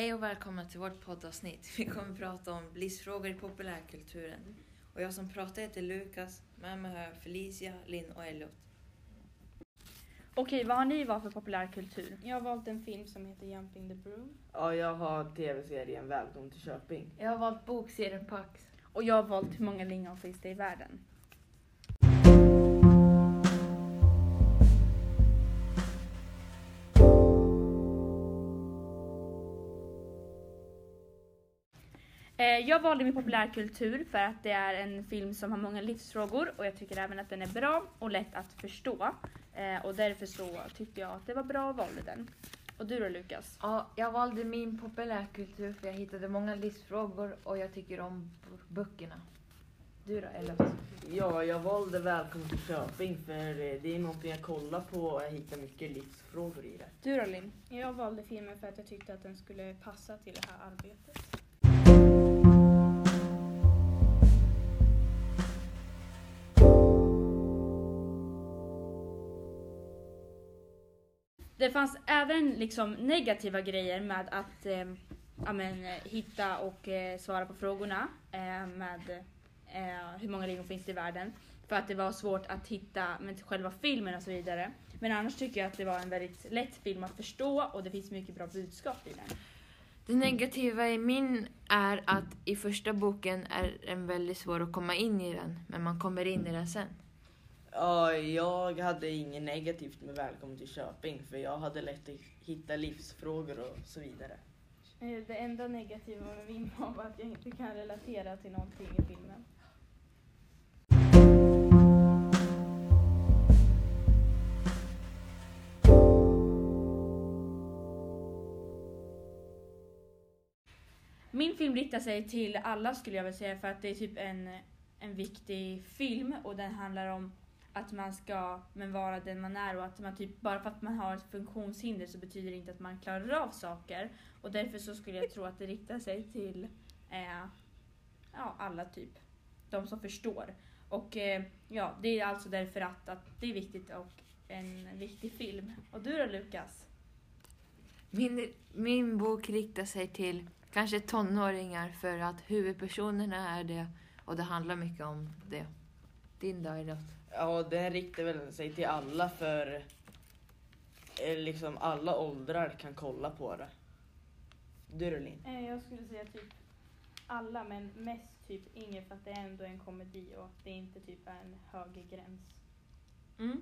Hej och välkomna till vårt poddavsnitt. Vi kommer prata om livsfrågor i populärkulturen. Och jag som pratar heter Lukas. Med mig har jag Felicia, Linn och Elliot. Okej, vad har ni valt för populärkultur? Jag har valt en film som heter Jumping the Broom. Ja, jag har tv-serien Välkommen till Köping. Jag har valt bokserien Pax. Och jag har valt Hur många lingon finns det i världen? Jag valde min populärkultur för att det är en film som har många livsfrågor och jag tycker även att den är bra och lätt att förstå. Eh, Och därför så tyckte jag att det var bra att valde den. Och du då Lukas? Ja, jag valde min populärkultur för jag hittade många livsfrågor och jag tycker om böckerna. Du då Elliot? Ja, jag valde Välkommen till Köping för eh, det är någonting jag kollar på och jag hittar mycket livsfrågor i det. Du då Linn? Jag valde filmen för att jag tyckte att den skulle passa till det här arbetet. Det fanns även liksom negativa grejer med att eh, amen, hitta och eh, svara på frågorna eh, med eh, hur många lingon finns det i världen. För att det var svårt att hitta med själva filmen och så vidare. Men annars tycker jag att det var en väldigt lätt film att förstå och det finns mycket bra budskap i den. Det negativa i min är att i första boken är den väldigt svår att komma in i den, men man kommer in i den sen. Ja, jag hade inget negativt med Välkommen till Köping för jag hade lätt att hitta livsfrågor och så vidare. Det enda negativa med min var att jag inte kan relatera till någonting i filmen. Min film riktar sig till alla skulle jag vilja säga för att det är typ en, en viktig film och den handlar om att man ska men vara den man är och att man typ bara för att man har ett funktionshinder så betyder det inte att man klarar av saker och därför så skulle jag tro att det riktar sig till eh, ja, alla typ. De som förstår. Och eh, ja, det är alltså därför att, att det är viktigt och en viktig film. Och du då Lukas? Min, min bok riktar sig till kanske tonåringar för att huvudpersonerna är det och det handlar mycket om det. Din dag är något. Ja, den riktar väl sig till alla för eh, liksom alla åldrar kan kolla på det. Du då Linn? Eh, Jag skulle säga typ alla, men mest typ ingen för att det är ändå en komedi och det inte typ är en högre gräns. Mm.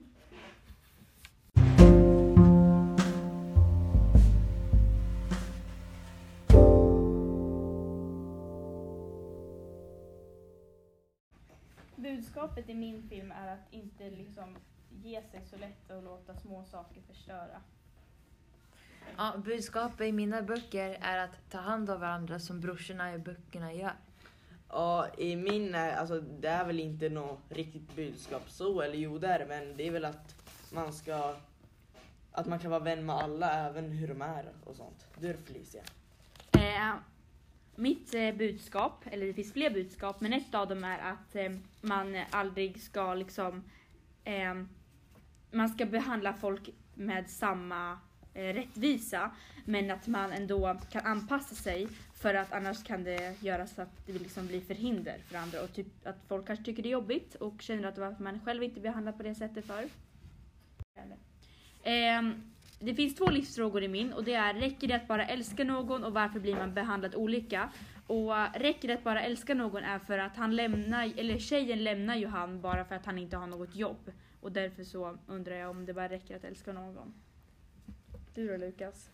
Budskapet i min film är att inte liksom ge sig så lätt och låta små saker förstöra. Ja, budskapet i mina böcker är att ta hand om varandra som brorsorna i böckerna gör. Ja, i min, är- alltså det är väl inte något riktigt budskap så, eller jo det är men det är väl att man ska, att man kan vara vän med alla även hur de är och sånt. Du Felicia? Eh, mitt eh, budskap, eller det finns fler budskap, men ett av dem är att eh, man aldrig ska liksom... Eh, man ska behandla folk med samma rättvisa, men att man ändå kan anpassa sig för att annars kan det göra så att det liksom blir förhinder för andra och typ att folk kanske tycker det är jobbigt och känner att varför man själv inte behandlar på det sättet för det finns två livsfrågor i min och det är räcker det att bara älska någon och varför blir man behandlad olika? Och räcker det att bara älska någon är för att han lämnar, eller tjejen lämnar ju han bara för att han inte har något jobb. Och därför så undrar jag om det bara räcker att älska någon. Du då Lukas?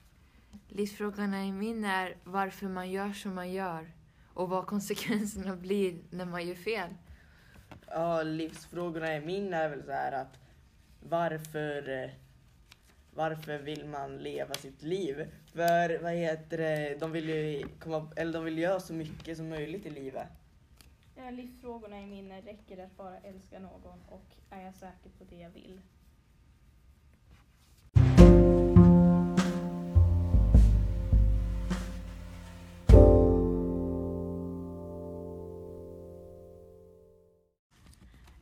Livsfrågorna i min är varför man gör som man gör och vad konsekvenserna blir när man gör fel. Ja, livsfrågorna i min är väl så här att varför, eh, varför vill man leva sitt liv? För vad heter det, de vill ju komma, eller de vill göra så mycket som möjligt i livet. Ja, livsfrågorna i minne räcker det att bara älska någon och är jag säker på det jag vill?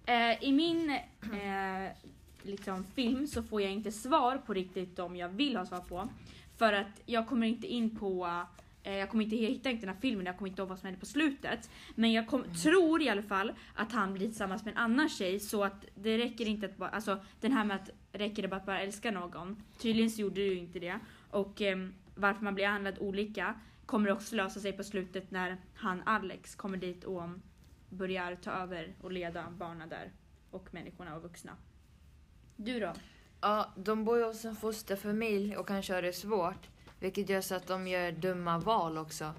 Eh, I min liksom, film så får jag inte svar på riktigt de jag vill ha svar på. För att jag kommer inte in på Eh, jag kommer inte hitta inte den här filmen, jag kommer inte ihåg vad som hände på slutet. Men jag kom, tror i alla fall att han blir tillsammans med en annan tjej så att det räcker inte att bara, alltså den här med att räcker det bara att bara älska någon. Tydligen så gjorde ju inte det. Och ehm, varför man blir behandlad olika kommer också lösa sig på slutet när han Alex kommer dit och börjar ta över och leda barnen där. Och människorna och vuxna. Du då? Ja, de bor ju hos en fosterfamilj och kanske har det svårt. Vilket gör så att de gör dumma val också.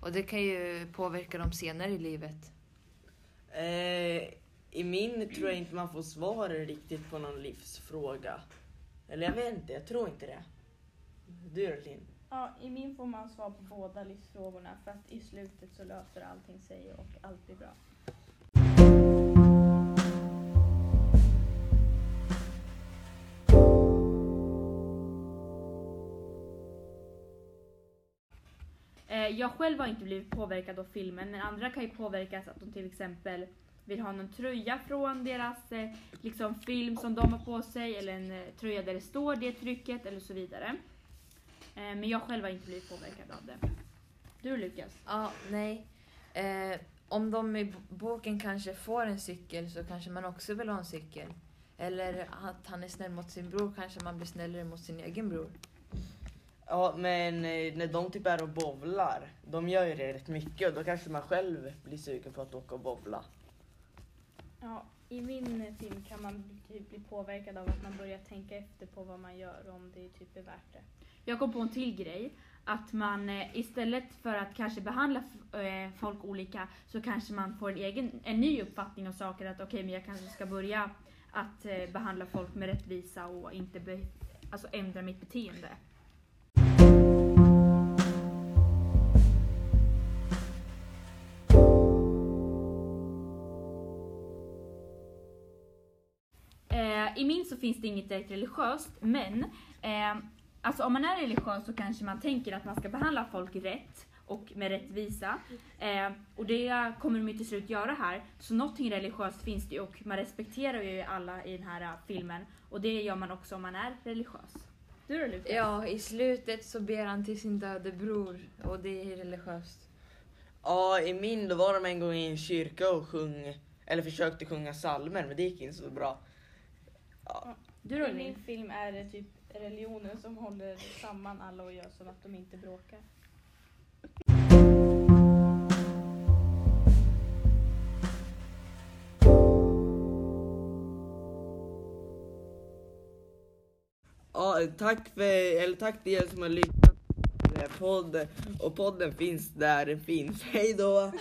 Och det kan ju påverka dem senare i livet. Eh, I min tror jag inte man får svar riktigt på någon livsfråga. Eller jag vet inte, jag tror inte det. Du då Linn? Ja, i min får man svar på båda livsfrågorna för att i slutet så löser allting sig och allt blir bra. Eh, jag själv har inte blivit påverkad av filmen men andra kan ju påverkas att de till exempel vill ha någon tröja från deras eh, liksom, film som de har på sig eller en eh, tröja där det står det trycket eller så vidare. Eh, men jag själv har inte blivit påverkad av det. Du Lukas? Ja, nej. Eh, om de i boken kanske får en cykel så kanske man också vill ha en cykel. Eller att han är snäll mot sin bror kanske man blir snällare mot sin egen bror. Ja, men eh, när de typ är och bowlar, de gör ju det rätt mycket och då kanske man själv blir sugen på att åka och bowla. Ja, i min film kan man bli- typ bli påverkad av att man börjar tänka efter på vad man gör och om det typ är värt det. Jag kom på en till grej. Att man eh, istället för att kanske behandla eh, folk olika så kanske man får en egen, en ny uppfattning om saker. Att okej, men jag kanske ska börja att eh, behandla folk med rättvisa och inte be, alltså ändra mitt beteende. I min så finns det inget direkt religiöst, men eh, alltså om man är religiös så kanske man tänker att man ska behandla folk rätt och med rättvisa. Eh, och det kommer de ju till slut göra här. Så någonting religiöst finns det ju och man respekterar ju alla i den här eh, filmen. Och det gör man också om man är religiös. Du då Lukas? Ja, i slutet så ber han till sin döde bror och det är religiöst. Ja, i min då var de en gång i en kyrka och sjöng, eller försökte sjunga psalmer men det gick inte så bra. Ja, Du då I min Linn? film är det typ religionen som håller samman alla och gör så att de inte bråkar. ja tack, för, eller tack till er som har lyssnat på podden. Och podden finns där den finns. Hej då!